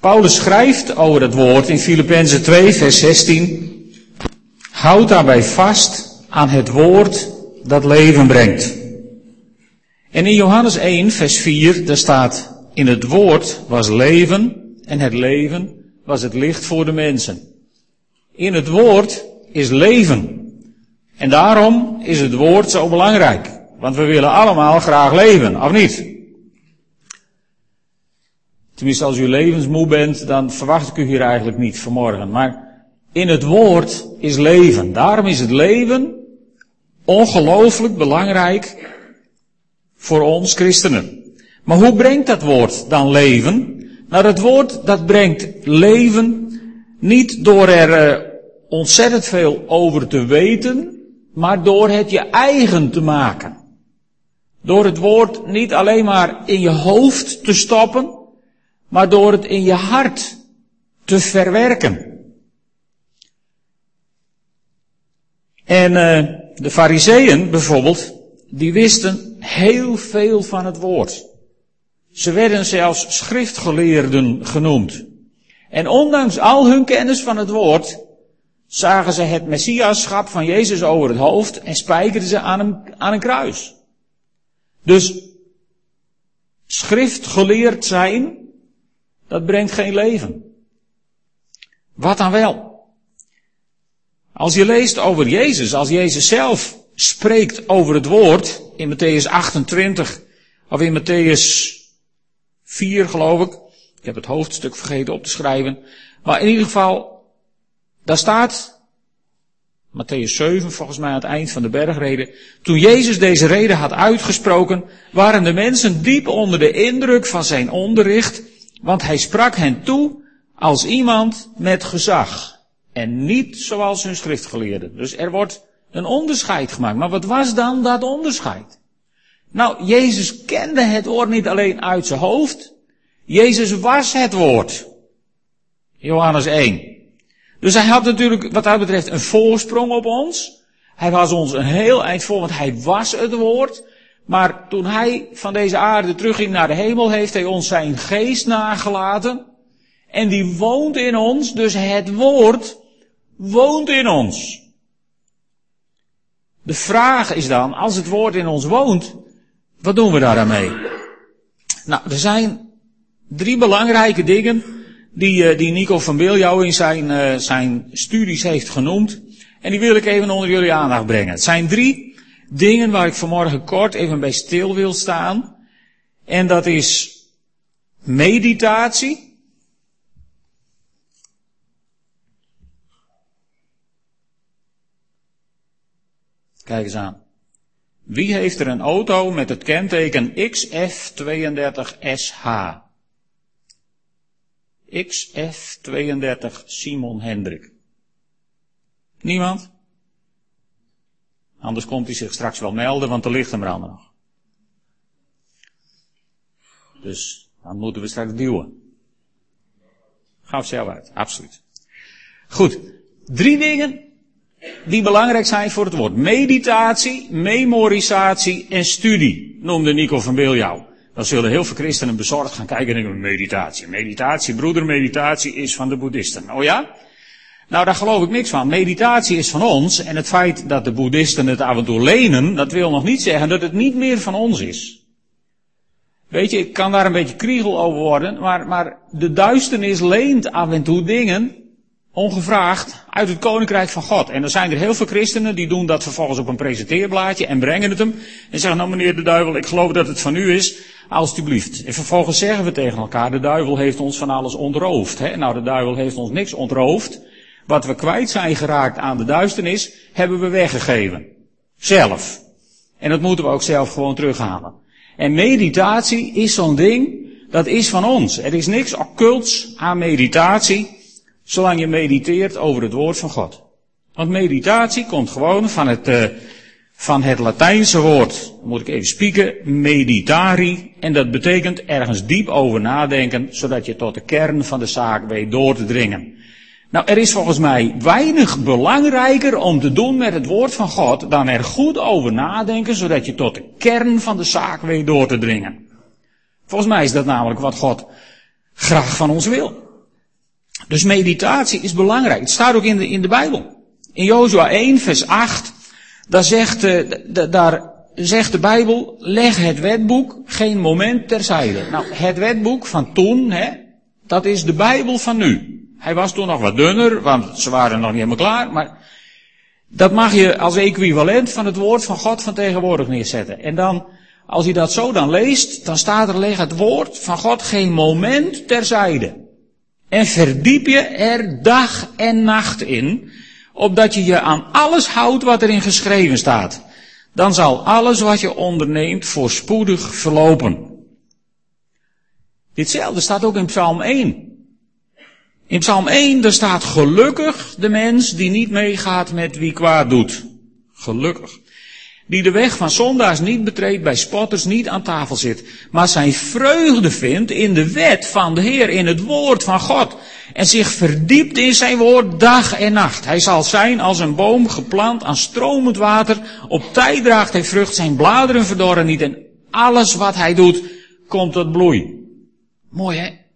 Paulus schrijft over het woord in Filippenzen 2, vers 16. Houd daarbij vast aan het woord dat leven brengt. En in Johannes 1, vers 4, daar staat, in het woord was leven en het leven was het licht voor de mensen. In het woord is leven. En daarom is het woord zo belangrijk. Want we willen allemaal graag leven, of niet? Tenminste, als u levensmoe bent, dan verwacht ik u hier eigenlijk niet vanmorgen. Maar in het woord is leven. Daarom is het leven ongelooflijk belangrijk voor ons christenen. Maar hoe brengt dat woord dan leven? Nou, dat woord dat brengt leven niet door er uh, ontzettend veel over te weten, maar door het je eigen te maken. Door het woord niet alleen maar in je hoofd te stoppen, maar door het in je hart te verwerken. En uh, de fariseeën bijvoorbeeld, die wisten heel veel van het woord. Ze werden zelfs schriftgeleerden genoemd. En ondanks al hun kennis van het woord, zagen ze het messiaschap van Jezus over het hoofd en spijkerden ze aan een, aan een kruis. Dus schriftgeleerd zijn, dat brengt geen leven. Wat dan wel? Als je leest over Jezus, als Jezus zelf spreekt over het woord in Matthäus 28 of in Matthäus 4 geloof ik. Ik heb het hoofdstuk vergeten op te schrijven. Maar in ieder geval, daar staat Matthäus 7 volgens mij aan het eind van de bergreden. Toen Jezus deze reden had uitgesproken, waren de mensen diep onder de indruk van zijn onderricht, want hij sprak hen toe als iemand met gezag. En niet zoals hun schriftgeleerden. Dus er wordt een onderscheid gemaakt. Maar wat was dan dat onderscheid? Nou, Jezus kende het woord niet alleen uit zijn hoofd. Jezus was het woord. Johannes 1. Dus hij had natuurlijk wat dat betreft een voorsprong op ons. Hij was ons een heel eind voor, want hij was het woord. Maar toen hij van deze aarde terugging naar de hemel, heeft hij ons zijn geest nagelaten. En die woont in ons, dus het woord woont in ons. De vraag is dan, als het woord in ons woont, wat doen we daar aan mee? Nou, er zijn drie belangrijke dingen die, die Nico van Biljouw in zijn, zijn studies heeft genoemd. En die wil ik even onder jullie aandacht brengen. Het zijn drie dingen waar ik vanmorgen kort even bij stil wil staan. En dat is meditatie. Kijk eens aan. Wie heeft er een auto met het kenteken XF32SH? XF32 Simon Hendrik. Niemand? Anders komt hij zich straks wel melden, want er ligt hem er nog. Dus dan moeten we straks duwen. Ga zelf uit, absoluut. Goed, drie dingen die belangrijk zijn voor het woord. Meditatie, memorisatie en studie, noemde Nico van Beeljauw. Dan zullen heel veel christenen bezorgd gaan kijken en denken, meditatie. Meditatie, broeder, meditatie is van de boeddhisten. Oh ja? Nou, daar geloof ik niks van. Meditatie is van ons en het feit dat de boeddhisten het af en toe lenen, dat wil nog niet zeggen dat het niet meer van ons is. Weet je, ik kan daar een beetje kriegel over worden, maar, maar de duisternis leent af en toe dingen ongevraagd uit het koninkrijk van God. En er zijn er heel veel christenen die doen dat vervolgens op een presenteerblaadje en brengen het hem. En zeggen, nou meneer de duivel, ik geloof dat het van u is, alstublieft. En vervolgens zeggen we tegen elkaar, de duivel heeft ons van alles ontroofd. Hè? Nou, de duivel heeft ons niks ontroofd. Wat we kwijt zijn geraakt aan de duisternis, hebben we weggegeven. Zelf. En dat moeten we ook zelf gewoon terughalen. En meditatie is zo'n ding, dat is van ons. Er is niks occults aan meditatie zolang je mediteert over het woord van God. Want meditatie komt gewoon van het, uh, van het Latijnse woord, moet ik even spieken, meditari. En dat betekent ergens diep over nadenken, zodat je tot de kern van de zaak weet door te dringen. Nou, er is volgens mij weinig belangrijker om te doen met het woord van God dan er goed over nadenken, zodat je tot de kern van de zaak weet door te dringen. Volgens mij is dat namelijk wat God graag van ons wil. Dus meditatie is belangrijk. Het staat ook in de, in de Bijbel. In Jozua 1, vers 8, daar zegt, uh, daar zegt de Bijbel, leg het wetboek geen moment terzijde. Nou, het wetboek van toen, hè, dat is de Bijbel van nu. Hij was toen nog wat dunner, want ze waren nog niet helemaal klaar, maar dat mag je als equivalent van het woord van God van tegenwoordig neerzetten. En dan, als je dat zo dan leest, dan staat er leg het woord van God geen moment terzijde. En verdiep je er dag en nacht in, opdat je je aan alles houdt wat erin geschreven staat. Dan zal alles wat je onderneemt voorspoedig verlopen. Ditzelfde staat ook in Psalm 1. In Psalm 1, daar staat gelukkig de mens die niet meegaat met wie kwaad doet. Gelukkig. Die de weg van zondaars niet betreedt, bij spotters niet aan tafel zit, maar zijn vreugde vindt in de wet van de Heer, in het woord van God. En zich verdiept in zijn woord dag en nacht. Hij zal zijn als een boom geplant aan stromend water. Op tijd draagt hij vrucht, zijn bladeren verdorren niet. En alles wat hij doet, komt tot bloei. Mooi hè?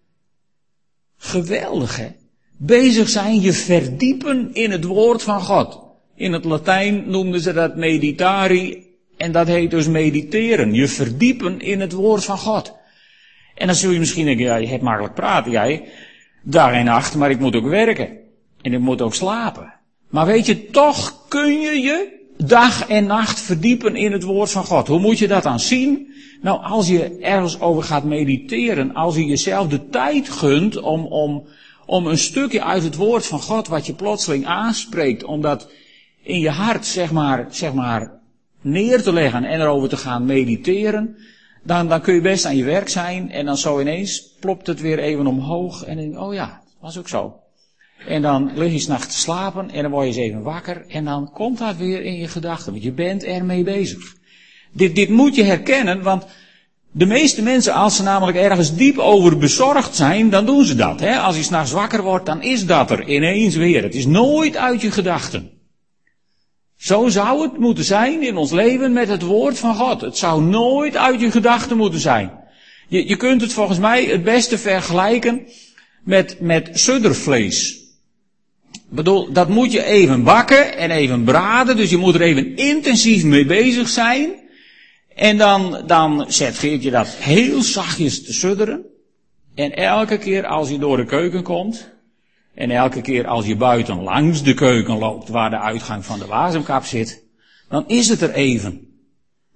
Geweldig hè? Bezig zijn je verdiepen in het woord van God. In het Latijn noemden ze dat meditari en dat heet dus mediteren. Je verdiepen in het woord van God. En dan zul je misschien denken, ja, je hebt makkelijk praten, jij, dag en nacht, maar ik moet ook werken. En ik moet ook slapen. Maar weet je, toch kun je je dag en nacht verdiepen in het woord van God. Hoe moet je dat dan zien? Nou, als je ergens over gaat mediteren, als je jezelf de tijd gunt om, om, om een stukje uit het woord van God wat je plotseling aanspreekt, om dat in je hart, zeg maar, zeg maar, neer te leggen en erover te gaan mediteren, dan, dan kun je best aan je werk zijn en dan zo ineens plopt het weer even omhoog en dan denk oh ja, was ook zo. En dan lig je s'nachts te slapen en dan word je eens even wakker en dan komt dat weer in je gedachten, want je bent ermee bezig. Dit, dit moet je herkennen, want de meeste mensen, als ze namelijk ergens diep over bezorgd zijn, dan doen ze dat. Hè? Als je s'nachts wakker wordt, dan is dat er ineens weer. Het is nooit uit je gedachten. Zo zou het moeten zijn in ons leven met het woord van God. Het zou nooit uit je gedachten moeten zijn. Je, je kunt het volgens mij het beste vergelijken met, met suddervlees. Bedoel, dat moet je even bakken en even braden, dus je moet er even intensief mee bezig zijn. En dan, dan zet Geert je dat heel zachtjes te sudderen. En elke keer als je door de keuken komt, en elke keer als je buiten langs de keuken loopt waar de uitgang van de wasemkap zit, dan is het er even.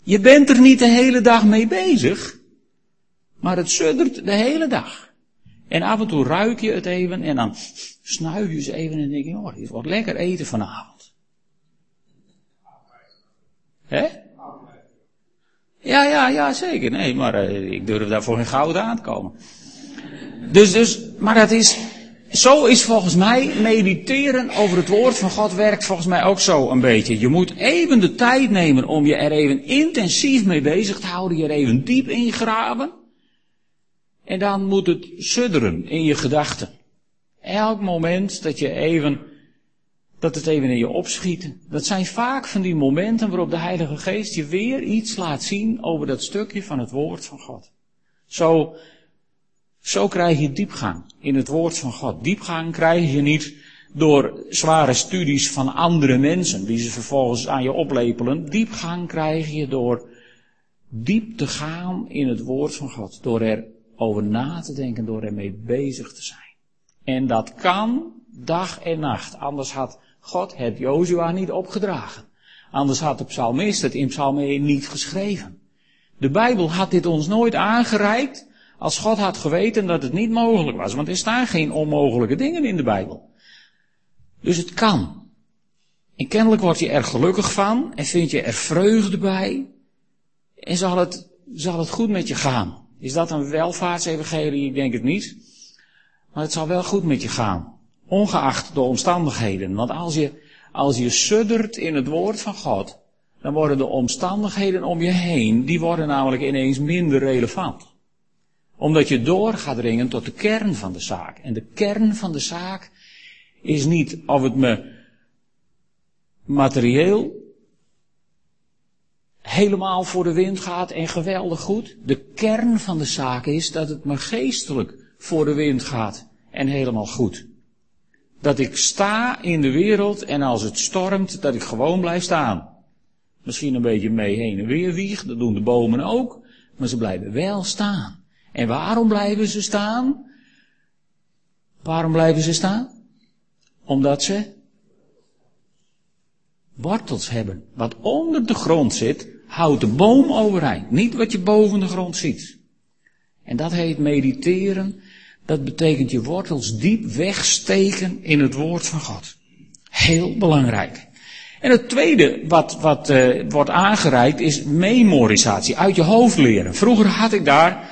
Je bent er niet de hele dag mee bezig, maar het suddert de hele dag. En af en toe ruik je het even en dan snuif je ze even en denk je, oh, dit wordt lekker eten vanavond. Hè? Ja, ja, ja, zeker. Nee, maar uh, ik durf daarvoor geen goud aan te komen. Dus, dus, maar dat is, zo is volgens mij mediteren over het woord van God werkt volgens mij ook zo een beetje. Je moet even de tijd nemen om je er even intensief mee bezig te houden, je er even diep in graven. En dan moet het sudderen in je gedachten. Elk moment dat je even, dat het even in je opschiet. Dat zijn vaak van die momenten waarop de Heilige Geest je weer iets laat zien over dat stukje van het woord van God. Zo zo krijg je diepgang in het woord van God. Diepgang krijg je niet door zware studies van andere mensen die ze vervolgens aan je oplepelen. Diepgang krijg je door diep te gaan in het woord van God. Door er over na te denken, door ermee bezig te zijn. En dat kan dag en nacht. Anders had God het Jozua niet opgedragen. Anders had de psalmist het in psalm 1 niet geschreven. De Bijbel had dit ons nooit aangereikt als God had geweten dat het niet mogelijk was. Want er staan geen onmogelijke dingen in de Bijbel. Dus het kan. En kennelijk word je er gelukkig van en vind je er vreugde bij. En zal het, zal het goed met je gaan. Is dat een welvaartsevangelie? Ik denk het niet. Maar het zal wel goed met je gaan. Ongeacht de omstandigheden. Want als je, als je suddert in het woord van God, dan worden de omstandigheden om je heen, die worden namelijk ineens minder relevant omdat je door gaat dringen tot de kern van de zaak. En de kern van de zaak is niet of het me materieel helemaal voor de wind gaat en geweldig goed. De kern van de zaak is dat het me geestelijk voor de wind gaat en helemaal goed. Dat ik sta in de wereld en als het stormt, dat ik gewoon blijf staan. Misschien een beetje mee heen en weer wieg, dat doen de bomen ook, maar ze blijven wel staan. En waarom blijven ze staan? Waarom blijven ze staan? Omdat ze wortels hebben. Wat onder de grond zit, houdt de boom overeind. Niet wat je boven de grond ziet. En dat heet mediteren. Dat betekent je wortels diep wegsteken in het woord van God. Heel belangrijk. En het tweede wat, wat uh, wordt aangereikt is memorisatie, uit je hoofd leren. Vroeger had ik daar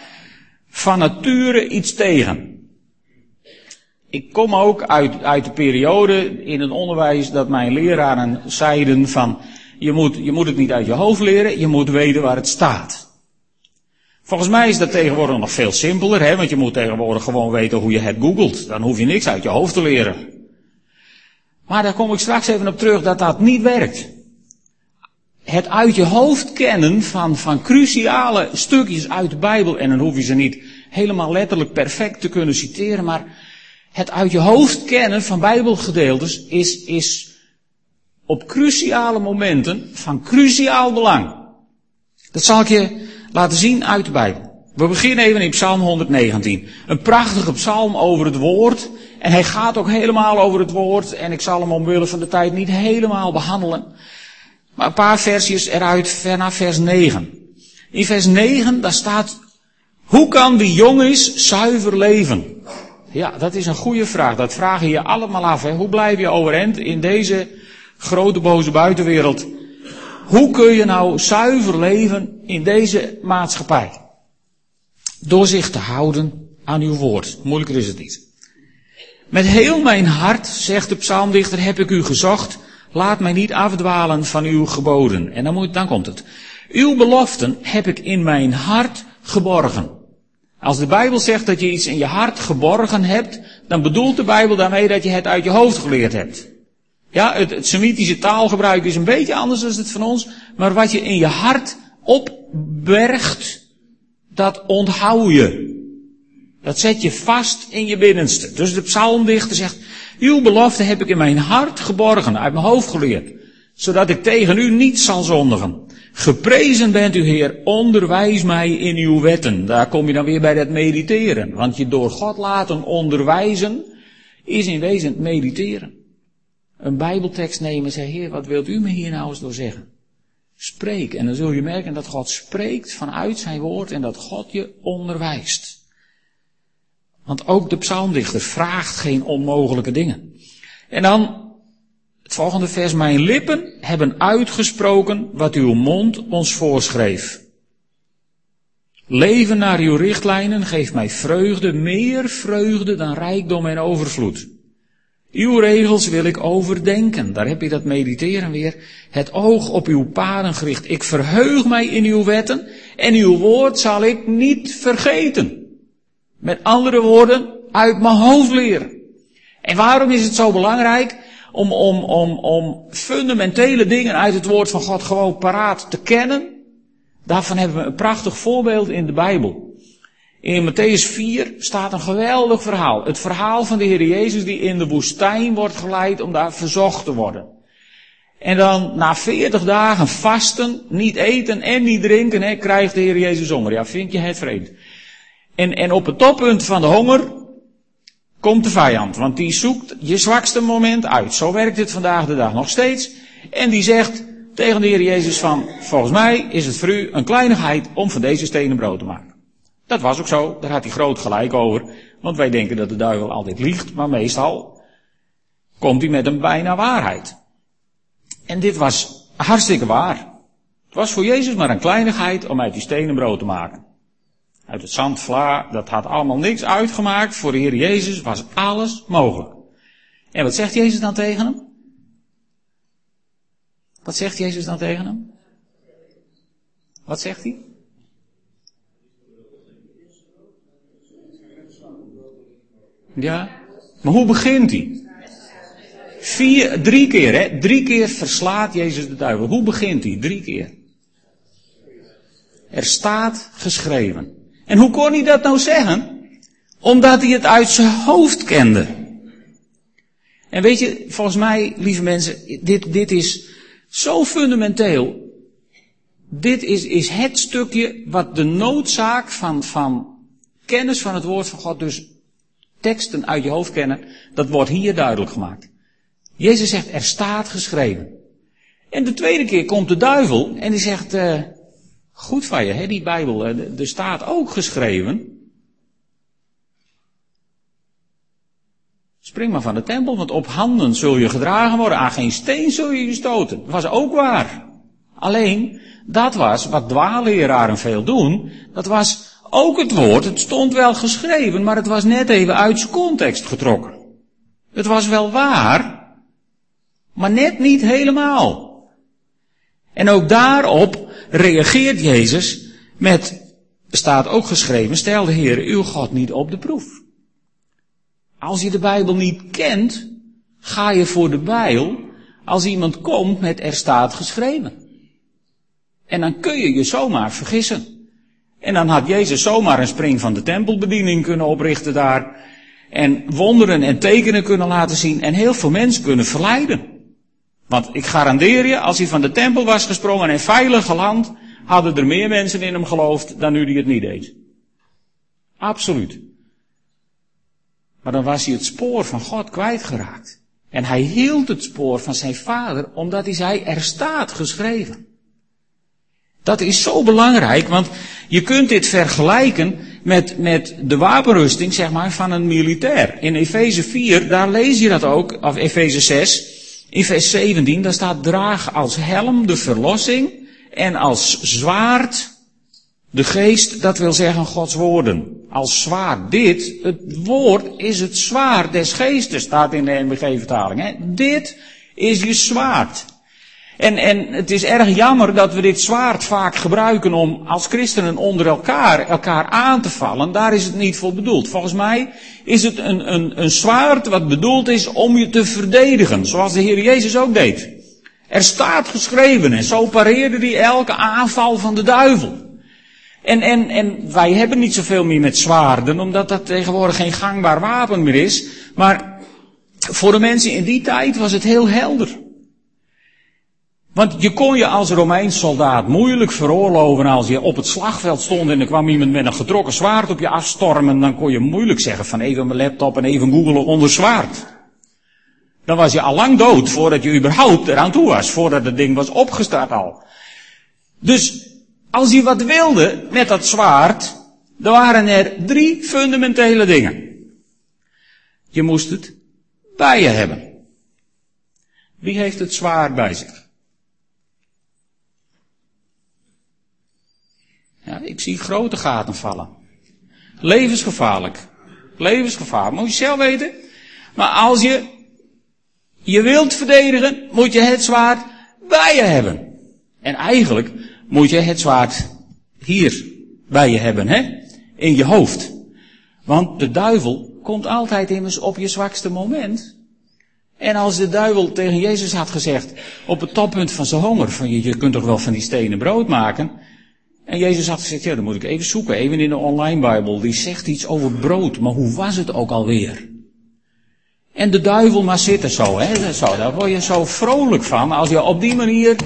van nature iets tegen. Ik kom ook uit, uit de periode in het onderwijs dat mijn leraren zeiden van, je moet, je moet het niet uit je hoofd leren, je moet weten waar het staat. Volgens mij is dat tegenwoordig nog veel simpeler, hè, want je moet tegenwoordig gewoon weten hoe je het googelt. Dan hoef je niks uit je hoofd te leren. Maar daar kom ik straks even op terug dat dat niet werkt. Het uit je hoofd kennen van, van cruciale stukjes uit de Bijbel, en dan hoef je ze niet helemaal letterlijk perfect te kunnen citeren, maar het uit je hoofd kennen van Bijbelgedeeltes is, is op cruciale momenten van cruciaal belang. Dat zal ik je laten zien uit de Bijbel. We beginnen even in Psalm 119. Een prachtige psalm over het woord. En hij gaat ook helemaal over het woord. En ik zal hem omwille van de tijd niet helemaal behandelen. Maar een paar versjes eruit naar vers 9. In vers 9, daar staat, hoe kan wie jong is zuiver leven? Ja, dat is een goede vraag. Dat vragen je allemaal af. Hè? Hoe blijf je overeind in deze grote boze buitenwereld? Hoe kun je nou zuiver leven in deze maatschappij? Door zich te houden aan uw woord. Moeilijker is het niet. Met heel mijn hart, zegt de psalmdichter, heb ik u gezocht. Laat mij niet afdwalen van uw geboden. En dan, moet, dan komt het. Uw beloften heb ik in mijn hart geborgen. Als de Bijbel zegt dat je iets in je hart geborgen hebt, dan bedoelt de Bijbel daarmee dat je het uit je hoofd geleerd hebt. Ja, het, het Semitische taalgebruik is een beetje anders dan het van ons, maar wat je in je hart opbergt, dat onthoud je. Dat zet je vast in je binnenste. Dus de psalmdichter zegt, uw belofte heb ik in mijn hart geborgen, uit mijn hoofd geleerd, zodat ik tegen u niet zal zondigen. Geprezen bent u Heer, onderwijs mij in uw wetten. Daar kom je dan weer bij dat mediteren. Want je door God laten onderwijzen is in wezen mediteren. Een bijbeltekst nemen en zeggen, Heer, wat wilt u me hier nou eens door zeggen? Spreek. En dan zul je merken dat God spreekt vanuit zijn woord en dat God je onderwijst. Want ook de psalmdichter vraagt geen onmogelijke dingen. En dan het volgende vers. Mijn lippen hebben uitgesproken wat uw mond ons voorschreef. Leven naar uw richtlijnen geeft mij vreugde, meer vreugde dan rijkdom en overvloed. Uw regels wil ik overdenken. Daar heb je dat mediteren weer. Het oog op uw paden gericht. Ik verheug mij in uw wetten en uw woord zal ik niet vergeten. Met andere woorden, uit mijn hoofd leren. En waarom is het zo belangrijk? om, om, om, om fundamentele dingen uit het woord van God gewoon paraat te kennen. Daarvan hebben we een prachtig voorbeeld in de Bijbel. In Matthäus 4 staat een geweldig verhaal. Het verhaal van de Heer Jezus die in de woestijn wordt geleid om daar verzocht te worden. En dan na 40 dagen vasten, niet eten en niet drinken, hè, krijgt de Heer Jezus honger. Ja, vind je het vreemd. En, en op het toppunt van de honger komt de vijand. Want die zoekt je zwakste moment uit. Zo werkt het vandaag de dag nog steeds. En die zegt tegen de Heer Jezus van, volgens mij is het voor u een kleinigheid om van deze stenen brood te maken. Dat was ook zo, daar had hij groot gelijk over. Want wij denken dat de duivel altijd liegt, maar meestal komt hij met een bijna waarheid. En dit was hartstikke waar. Het was voor Jezus maar een kleinigheid om uit die stenen brood te maken uit het zand, vla, dat had allemaal niks uitgemaakt. Voor de Heer Jezus was alles mogelijk. En wat zegt Jezus dan tegen hem? Wat zegt Jezus dan tegen hem? Wat zegt hij? Ja, maar hoe begint hij? Vier, drie keer, hè? Drie keer verslaat Jezus de duivel. Hoe begint hij? Drie keer. Er staat geschreven. En hoe kon hij dat nou zeggen? Omdat hij het uit zijn hoofd kende. En weet je, volgens mij, lieve mensen, dit, dit is zo fundamenteel. Dit is, is het stukje wat de noodzaak van, van kennis van het woord van God, dus teksten uit je hoofd kennen, dat wordt hier duidelijk gemaakt. Jezus zegt, er staat geschreven. En de tweede keer komt de duivel en die zegt, uh, goed van je, hè, die Bijbel, uh, er staat ook geschreven. Spring maar van de tempel, want op handen zul je gedragen worden, aan geen steen zul je je stoten. Dat was ook waar. Alleen, dat was wat dwaalleraren veel doen, dat was ook het woord, het stond wel geschreven, maar het was net even uit zijn context getrokken. Het was wel waar, maar net niet helemaal. En ook daarop reageert Jezus met, staat ook geschreven, stel de Heer uw God niet op de proef. Als je de Bijbel niet kent, ga je voor de Bijbel als iemand komt met er staat geschreven. En dan kun je je zomaar vergissen. En dan had Jezus zomaar een spring van de tempelbediening kunnen oprichten daar. En wonderen en tekenen kunnen laten zien. En heel veel mensen kunnen verleiden. Want ik garandeer je, als hij van de tempel was gesprongen en veilig geland, hadden er meer mensen in hem geloofd dan nu die het niet deed. Absoluut. Maar dan was hij het spoor van God kwijtgeraakt. En hij hield het spoor van zijn vader, omdat hij zei, er staat geschreven. Dat is zo belangrijk, want je kunt dit vergelijken met, met de wapenrusting, zeg maar, van een militair. In Efeze 4, daar lees je dat ook, of Efeze 6, in vers 17, daar staat draag als helm de verlossing en als zwaard de geest, dat wil zeggen Gods woorden. Als zwaard. Dit, het woord is het zwaard des geestes, staat in de NBG-vertaling. Dit is je zwaard. En, en het is erg jammer dat we dit zwaard vaak gebruiken om als christenen onder elkaar, elkaar aan te vallen. Daar is het niet voor bedoeld. Volgens mij is het een, een, een zwaard wat bedoeld is om je te verdedigen. Zoals de Heer Jezus ook deed. Er staat geschreven en zo pareerde hij elke aanval van de duivel. En, en, en wij hebben niet zoveel meer met zwaarden, omdat dat tegenwoordig geen gangbaar wapen meer is. Maar voor de mensen in die tijd was het heel helder. Want je kon je als Romeins soldaat moeilijk veroorloven als je op het slagveld stond en er kwam iemand met een getrokken zwaard op je afstormen. Dan kon je moeilijk zeggen van even mijn laptop en even googelen onder zwaard. Dan was je al lang dood voordat je überhaupt eraan toe was, voordat het ding was opgestart al. Dus als je wat wilde met dat zwaard, dan waren er drie fundamentele dingen. Je moest het bij je hebben. Wie heeft het zwaard bij zich? Ik zie grote gaten vallen. Levensgevaarlijk. Levensgevaarlijk. Moet je zelf weten. Maar als je je wilt verdedigen, moet je het zwaard bij je hebben. En eigenlijk moet je het zwaard hier bij je hebben, hè? In je hoofd. Want de duivel komt altijd immers op je zwakste moment. En als de duivel tegen Jezus had gezegd, op het toppunt van zijn honger, van je, je kunt toch wel van die stenen brood maken. En Jezus had gezegd, ja, dan moet ik even zoeken, even in de online Bijbel. Die zegt iets over brood, maar hoe was het ook alweer? En de duivel maar zitten zo, hè, zo, daar word je zo vrolijk van als je op die manier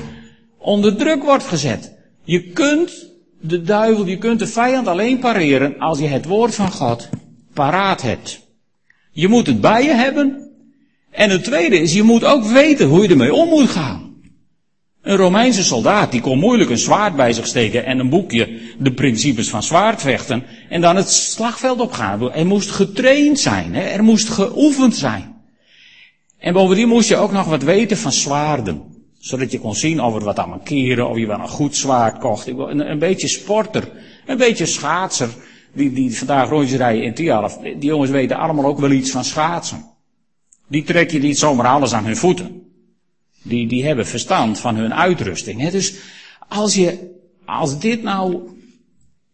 onder druk wordt gezet. Je kunt de duivel, je kunt de vijand alleen pareren als je het woord van God paraat hebt. Je moet het bij je hebben. En het tweede is, je moet ook weten hoe je ermee om moet gaan. Een Romeinse soldaat, die kon moeilijk een zwaard bij zich steken en een boekje, de principes van zwaardvechten, en dan het slagveld opgaan. Er moest getraind zijn, hè? er moest geoefend zijn. En bovendien moest je ook nog wat weten van zwaarden. Zodat je kon zien of er wat aan keren, of je wel een goed zwaard kocht. Een, een beetje sporter, een beetje schaatser, die, die vandaag rondjes rijden in Tialf. Die jongens weten allemaal ook wel iets van schaatsen. Die trek je niet zomaar alles aan hun voeten. Die, die hebben verstand van hun uitrusting. Hè? Dus als je, als dit nou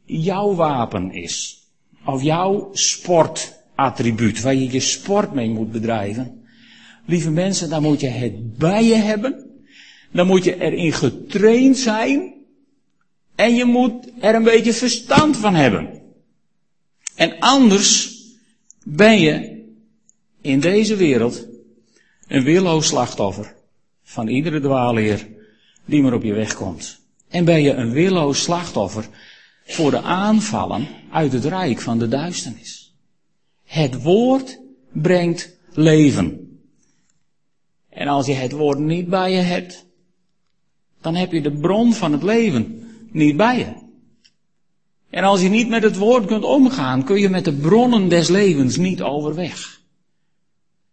jouw wapen is, of jouw sportattribuut, waar je je sport mee moet bedrijven, lieve mensen, dan moet je het bij je hebben. Dan moet je erin getraind zijn. En je moet er een beetje verstand van hebben. En anders ben je in deze wereld een willoos slachtoffer van iedere dwaalleer die maar op je weg komt. En ben je een willoos slachtoffer voor de aanvallen uit het rijk van de duisternis. Het woord brengt leven. En als je het woord niet bij je hebt, dan heb je de bron van het leven niet bij je. En als je niet met het woord kunt omgaan, kun je met de bronnen des levens niet overweg.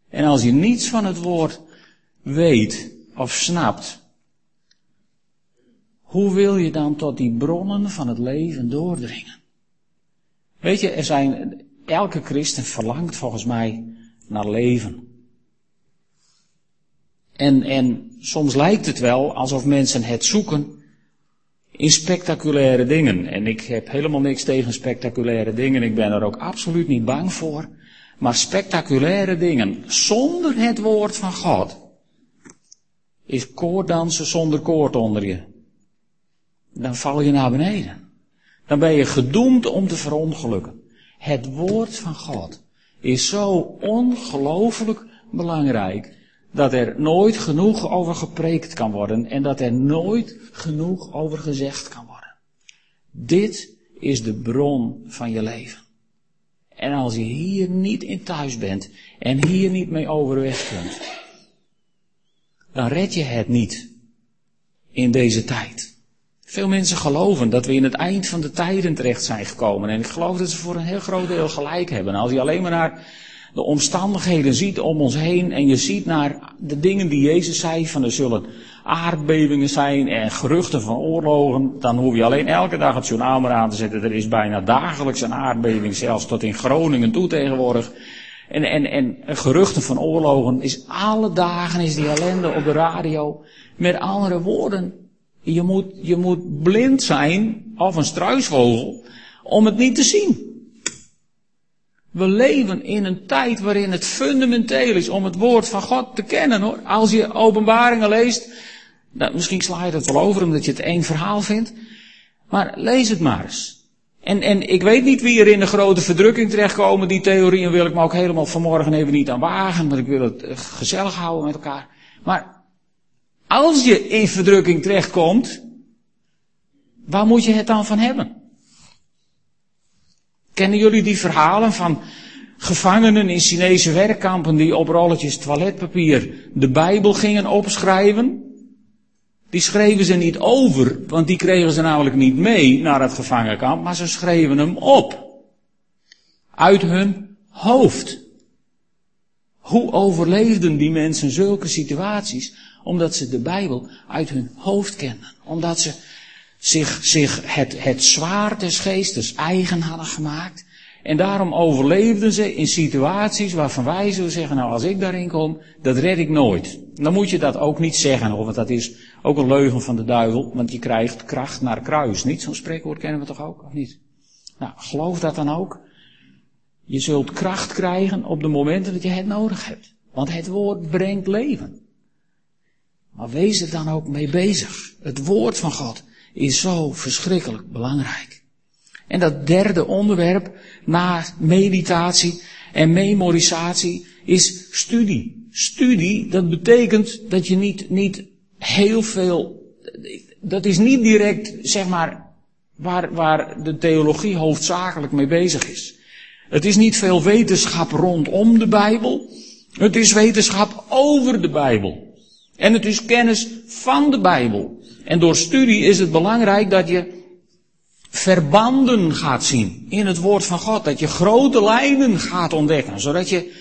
En als je niets van het woord weet of snapt, hoe wil je dan tot die bronnen van het leven doordringen? Weet je, er zijn, elke christen verlangt volgens mij naar leven. En, en soms lijkt het wel alsof mensen het zoeken in spectaculaire dingen. En ik heb helemaal niks tegen spectaculaire dingen. Ik ben er ook absoluut niet bang voor. Maar spectaculaire dingen zonder het woord van God is koorddansen zonder koord onder je. Dan val je naar beneden. Dan ben je gedoemd om te verongelukken. Het woord van God is zo ongelooflijk belangrijk dat er nooit genoeg over gepreekt kan worden en dat er nooit genoeg over gezegd kan worden. Dit is de bron van je leven. En als je hier niet in thuis bent en hier niet mee overweg kunt, dan red je het niet in deze tijd. Veel mensen geloven dat we in het eind van de tijden terecht zijn gekomen. En ik geloof dat ze voor een heel groot deel gelijk hebben. Als je alleen maar naar de omstandigheden ziet om ons heen en je ziet naar de dingen die Jezus zei van er zullen aardbevingen zijn en geruchten van oorlogen, dan hoef je alleen elke dag het journaal maar aan te zetten. Er is bijna dagelijks een aardbeving, zelfs tot in Groningen toe tegenwoordig. En, en, en geruchten van oorlogen is alle dagen is die ellende op de radio. Met andere woorden, je moet, je moet blind zijn, of een struisvogel, om het niet te zien. We leven in een tijd waarin het fundamenteel is om het woord van God te kennen hoor. Als je openbaringen leest, nou, misschien sla je het wel over omdat je het één verhaal vindt. Maar lees het maar eens. En, en ik weet niet wie er in de grote verdrukking terechtkomen. Die theorieën wil ik me ook helemaal vanmorgen even niet aan wagen. Want ik wil het eh, gezellig houden met elkaar. Maar als je in verdrukking terechtkomt, waar moet je het dan van hebben? Kennen jullie die verhalen van gevangenen in Chinese werkkampen die op rolletjes toiletpapier de Bijbel gingen opschrijven? Die schreven ze niet over, want die kregen ze namelijk niet mee naar het gevangenkamp, maar ze schreven hem op. Uit hun hoofd. Hoe overleefden die mensen zulke situaties? Omdat ze de Bijbel uit hun hoofd kenden. Omdat ze zich, zich het, het zwaard des geestes eigen hadden gemaakt. En daarom overleefden ze in situaties waarvan wij zullen zeggen, nou als ik daarin kom, dat red ik nooit. Dan moet je dat ook niet zeggen, want dat is ook een leugen van de duivel, want je krijgt kracht naar kruis. Niet zo'n spreekwoord kennen we toch ook, of niet? Nou, geloof dat dan ook. Je zult kracht krijgen op de momenten dat je het nodig hebt. Want het woord brengt leven. Maar wees er dan ook mee bezig. Het woord van God is zo verschrikkelijk belangrijk. En dat derde onderwerp na meditatie en memorisatie is studie. Studie, dat betekent dat je niet, niet heel veel, dat is niet direct, zeg maar, waar, waar de theologie hoofdzakelijk mee bezig is. Het is niet veel wetenschap rondom de Bijbel. Het is wetenschap over de Bijbel. En het is kennis van de Bijbel. En door studie is het belangrijk dat je verbanden gaat zien in het woord van God. Dat je grote lijnen gaat ontdekken. Zodat je,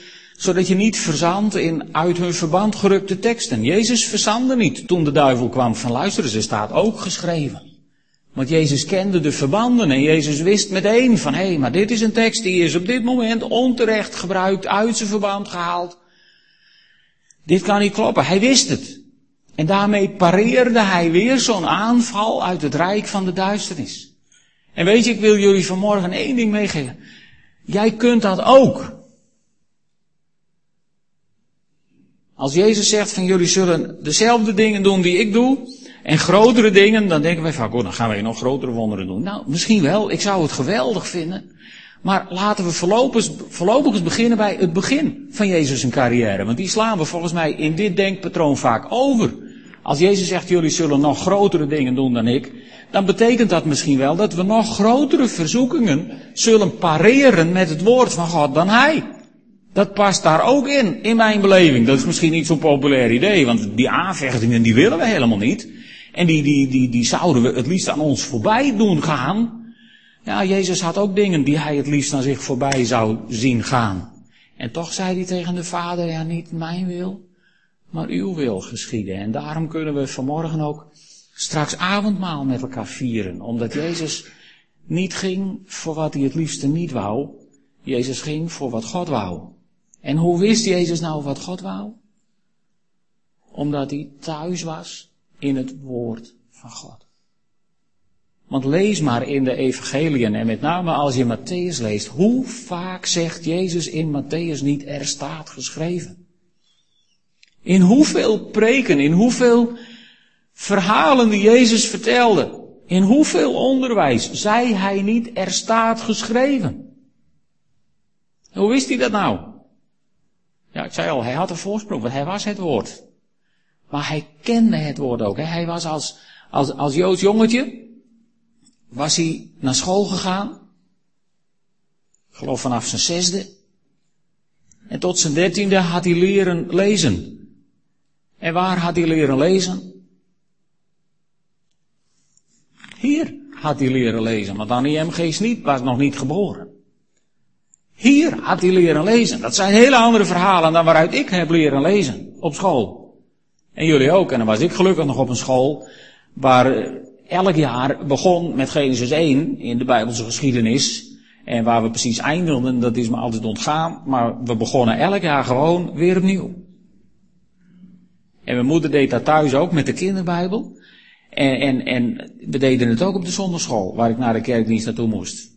zodat je niet verzandt in uit hun verband gerukte teksten. Jezus verzandde niet toen de duivel kwam van luisteren. Ze staat ook geschreven. Want Jezus kende de verbanden en Jezus wist meteen van hé, hey, maar dit is een tekst die is op dit moment onterecht gebruikt, uit zijn verband gehaald. Dit kan niet kloppen. Hij wist het. En daarmee pareerde hij weer zo'n aanval uit het rijk van de duisternis. En weet je, ik wil jullie vanmorgen één ding meegeven. Jij kunt dat ook. Als Jezus zegt van jullie zullen dezelfde dingen doen die ik doe, en grotere dingen, dan denken wij van, oh, dan gaan wij nog grotere wonderen doen. Nou, misschien wel, ik zou het geweldig vinden. Maar laten we voorlopig, voorlopig eens beginnen bij het begin van Jezus' carrière. Want die slaan we volgens mij in dit denkpatroon vaak over. Als Jezus zegt, jullie zullen nog grotere dingen doen dan ik, dan betekent dat misschien wel dat we nog grotere verzoekingen zullen pareren met het woord van God dan Hij. Dat past daar ook in, in mijn beleving. Dat is misschien niet zo'n populair idee, want die aanvechtingen die willen we helemaal niet. En die, die, die, die zouden we het liefst aan ons voorbij doen gaan. Ja, Jezus had ook dingen die hij het liefst aan zich voorbij zou zien gaan. En toch zei hij tegen de Vader, ja niet mijn wil, maar uw wil geschieden. En daarom kunnen we vanmorgen ook straks avondmaal met elkaar vieren. Omdat Jezus niet ging voor wat hij het liefste niet wou. Jezus ging voor wat God wou. En hoe wist Jezus nou wat God wou? Omdat hij thuis was in het woord van God. Want lees maar in de evangeliën en met name als je Matthäus leest, hoe vaak zegt Jezus in Matthäus niet er staat geschreven? In hoeveel preken, in hoeveel verhalen die Jezus vertelde, in hoeveel onderwijs zei hij niet er staat geschreven? Hoe wist hij dat nou? Ja, ik zei al, hij had een voorsprong, want hij was het woord. Maar hij kende het woord ook. Hè? Hij was als, als, als Joods jongetje, was hij naar school gegaan. Ik geloof vanaf zijn zesde. En tot zijn dertiende had hij leren lezen. En waar had hij leren lezen? Hier had hij leren lezen, want Annie M. Niet, was nog niet geboren. Hier had hij leren lezen. Dat zijn hele andere verhalen dan waaruit ik heb leren lezen op school. En jullie ook. En dan was ik gelukkig nog op een school waar elk jaar begon met Genesis 1 in de Bijbelse geschiedenis. En waar we precies eindigden, dat is me altijd ontgaan. Maar we begonnen elk jaar gewoon weer opnieuw. En mijn moeder deed dat thuis ook met de kinderbijbel. En, en, en we deden het ook op de zondagschool, waar ik naar de kerkdienst naartoe moest.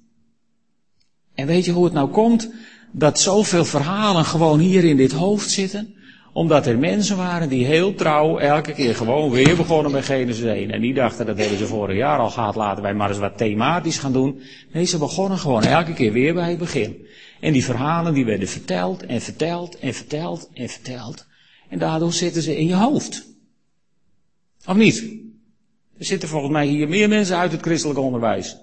En weet je hoe het nou komt dat zoveel verhalen gewoon hier in dit hoofd zitten? Omdat er mensen waren die heel trouw elke keer gewoon weer begonnen bij Genesis 1. En die dachten, dat hebben ze vorig jaar al gehad, laten wij maar eens wat thematisch gaan doen. Nee, ze begonnen gewoon elke keer weer bij het begin. En die verhalen die werden verteld en verteld en verteld en verteld. En daardoor zitten ze in je hoofd. Of niet? Er zitten volgens mij hier meer mensen uit het christelijk onderwijs.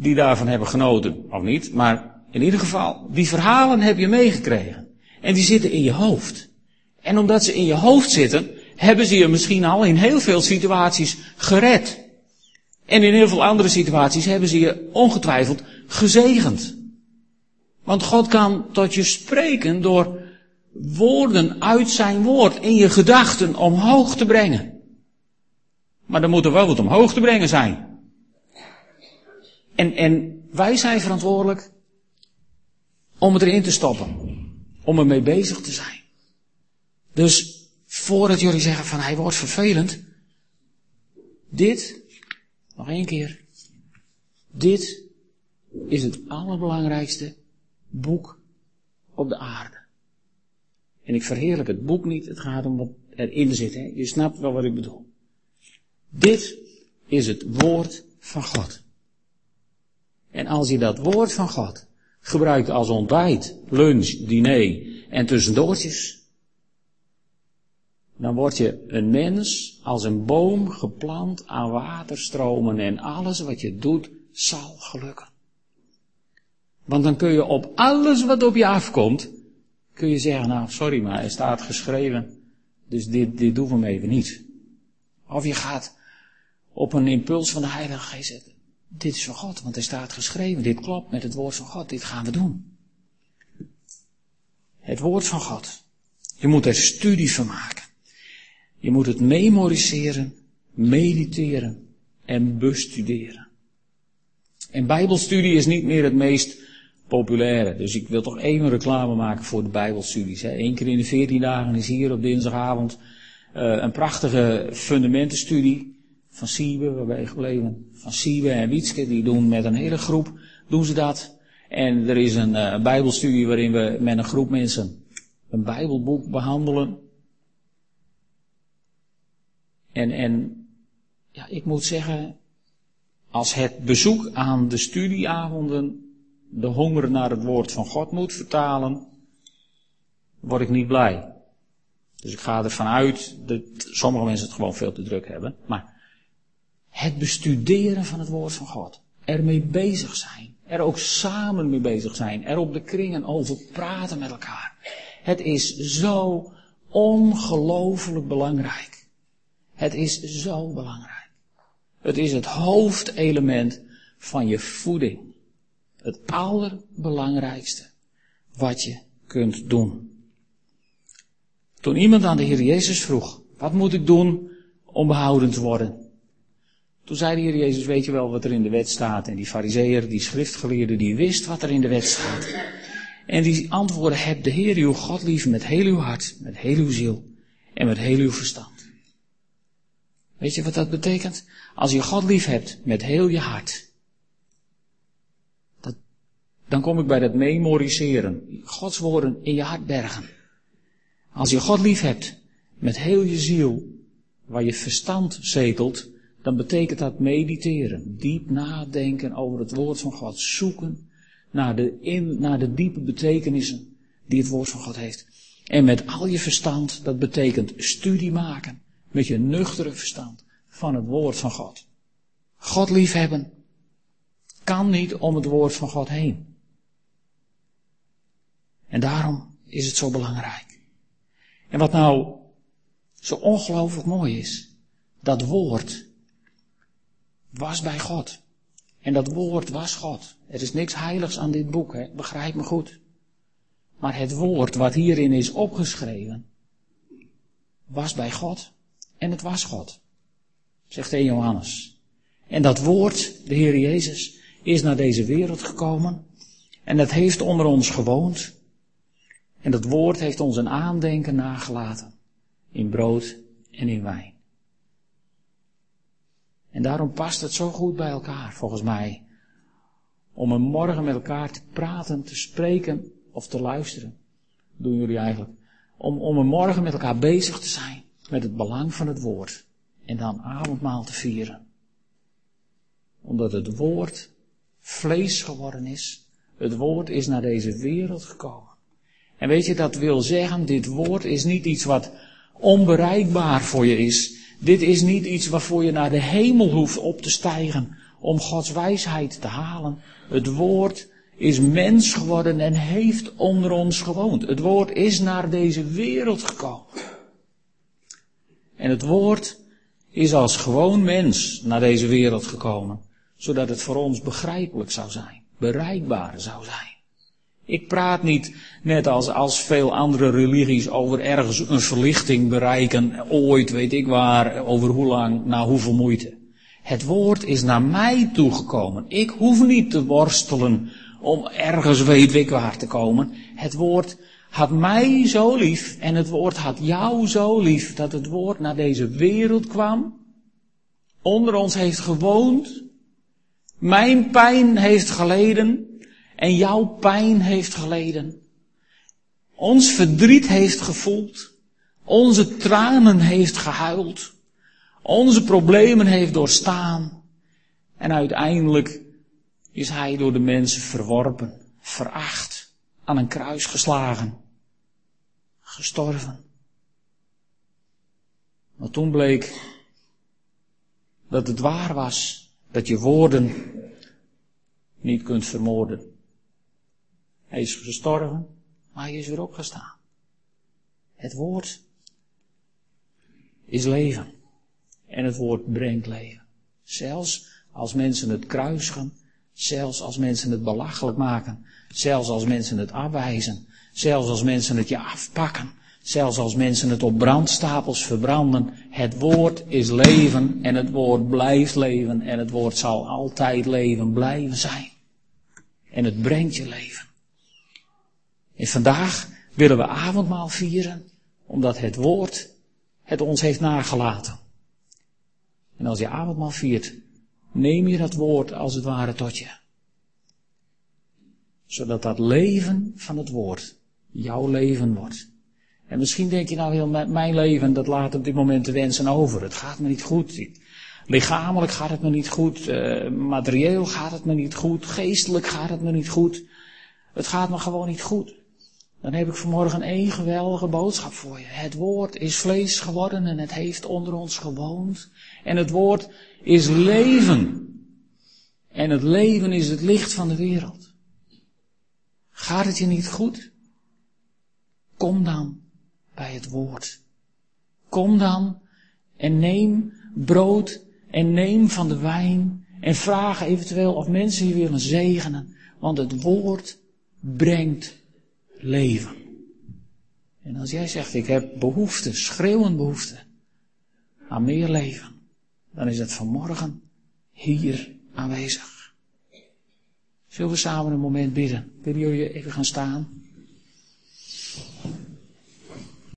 Die daarvan hebben genoten. Of niet? Maar in ieder geval, die verhalen heb je meegekregen. En die zitten in je hoofd. En omdat ze in je hoofd zitten, hebben ze je misschien al in heel veel situaties gered. En in heel veel andere situaties hebben ze je ongetwijfeld gezegend. Want God kan tot je spreken door woorden uit zijn woord in je gedachten omhoog te brengen. Maar er moet er wel wat omhoog te brengen zijn. En, en wij zijn verantwoordelijk om het erin te stoppen om ermee bezig te zijn. Dus voordat jullie zeggen van hij wordt vervelend, dit, nog één keer, dit is het allerbelangrijkste boek op de aarde. En ik verheerlijk het boek niet, het gaat om wat erin zit. Hè? Je snapt wel wat ik bedoel. Dit is het woord van God. En als je dat woord van God gebruikt als ontbijt, lunch, diner en tussendoortjes. Dan word je een mens als een boom geplant aan waterstromen en alles wat je doet zal gelukken. Want dan kun je op alles wat op je afkomt, kun je zeggen, nou sorry maar, er staat geschreven, dus dit, dit doen we even niet. Of je gaat op een impuls van de Heilige Geest zetten dit is van God, want er staat geschreven, dit klopt met het woord van God, dit gaan we doen. Het woord van God. Je moet er studie van maken. Je moet het memoriseren, mediteren en bestuderen. En bijbelstudie is niet meer het meest populaire. Dus ik wil toch even reclame maken voor de bijbelstudies. Eén keer in de veertien dagen is hier op dinsdagavond uh, een prachtige fundamentenstudie van Siebe, waar ben je gebleven? Van Siebe en Wietske, die doen met een hele groep, doen ze dat. En er is een uh, bijbelstudie waarin we met een groep mensen een bijbelboek behandelen. En, en ja, ik moet zeggen, als het bezoek aan de studieavonden de honger naar het woord van God moet vertalen, word ik niet blij. Dus ik ga ervan uit dat sommige mensen het gewoon veel te druk hebben. Maar het bestuderen van het woord van God, ermee bezig zijn, er ook samen mee bezig zijn, er op de kringen over praten met elkaar. Het is zo ongelooflijk belangrijk. Het is zo belangrijk. Het is het hoofdelement van je voeding. Het allerbelangrijkste wat je kunt doen. Toen iemand aan de Heer Jezus vroeg, wat moet ik doen om behouden te worden? Toen zei de Heer Jezus, weet je wel wat er in de wet staat? En die fariseer, die schriftgeleerde, die wist wat er in de wet staat. En die antwoordde, heb de Heer uw God lief met heel uw hart, met heel uw ziel en met heel uw verstand. Weet je wat dat betekent? Als je God lief hebt met heel je hart, dat, dan kom ik bij dat memoriseren. Gods woorden in je hart bergen. Als je God lief hebt met heel je ziel, waar je verstand zetelt, dan betekent dat mediteren, diep nadenken over het woord van God, zoeken naar de, in, naar de diepe betekenissen die het woord van God heeft. En met al je verstand, dat betekent studie maken, met je nuchtere verstand van het woord van God. God liefhebben kan niet om het woord van God heen. En daarom is het zo belangrijk. En wat nou zo ongelooflijk mooi is, dat woord was bij God. En dat woord was God. Er is niks heiligs aan dit boek, hè? begrijp me goed. Maar het woord wat hierin is opgeschreven, was bij God en het was God. Zegt 1 Johannes. En dat woord, de Heer Jezus, is naar deze wereld gekomen. En dat heeft onder ons gewoond. En dat woord heeft ons een aandenken nagelaten. In brood en in wijn. En daarom past het zo goed bij elkaar, volgens mij. Om een morgen met elkaar te praten, te spreken of te luisteren. Doen jullie eigenlijk. Om, om een morgen met elkaar bezig te zijn met het belang van het woord. En dan avondmaal te vieren. Omdat het woord vlees geworden is. Het woord is naar deze wereld gekomen. En weet je, dat wil zeggen, dit woord is niet iets wat onbereikbaar voor je is. Dit is niet iets waarvoor je naar de hemel hoeft op te stijgen om Gods wijsheid te halen. Het woord is mens geworden en heeft onder ons gewoond. Het woord is naar deze wereld gekomen. En het woord is als gewoon mens naar deze wereld gekomen, zodat het voor ons begrijpelijk zou zijn, bereikbaar zou zijn. Ik praat niet net als, als veel andere religies over ergens een verlichting bereiken, ooit weet ik waar, over hoe lang, na hoeveel moeite. Het woord is naar mij toegekomen. Ik hoef niet te worstelen om ergens weet ik waar te komen. Het woord had mij zo lief en het woord had jou zo lief dat het woord naar deze wereld kwam, onder ons heeft gewoond, mijn pijn heeft geleden en jouw pijn heeft geleden. Ons verdriet heeft gevoeld. Onze tranen heeft gehuild. Onze problemen heeft doorstaan. En uiteindelijk is hij door de mensen verworpen, veracht, aan een kruis geslagen, gestorven. Maar toen bleek dat het waar was dat je woorden niet kunt vermoorden. Hij is gestorven, maar hij is weer opgestaan. Het woord is leven. En het woord brengt leven. Zelfs als mensen het kruisigen, zelfs als mensen het belachelijk maken, zelfs als mensen het afwijzen, zelfs als mensen het je afpakken, zelfs als mensen het op brandstapels verbranden. Het woord is leven en het woord blijft leven en het woord zal altijd leven blijven zijn. En het brengt je leven. En vandaag willen we avondmaal vieren, omdat het woord het ons heeft nagelaten. En als je avondmaal viert, neem je dat woord als het ware tot je. Zodat dat leven van het woord jouw leven wordt. En misschien denk je nou heel, mijn leven, dat laat op dit moment de wensen over. Het gaat me niet goed. Lichamelijk gaat het me niet goed, uh, materieel gaat het me niet goed, geestelijk gaat het me niet goed. Het gaat me gewoon niet goed. Dan heb ik vanmorgen één geweldige boodschap voor je. Het woord is vlees geworden en het heeft onder ons gewoond. En het woord is leven. En het leven is het licht van de wereld. Gaat het je niet goed? Kom dan bij het woord. Kom dan en neem brood en neem van de wijn en vraag eventueel of mensen je willen zegenen. Want het woord brengt leven. En als jij zegt, ik heb behoefte, schreeuwend behoefte, aan meer leven, dan is het vanmorgen hier aanwezig. Zullen we samen een moment bidden? Wil jullie even gaan staan?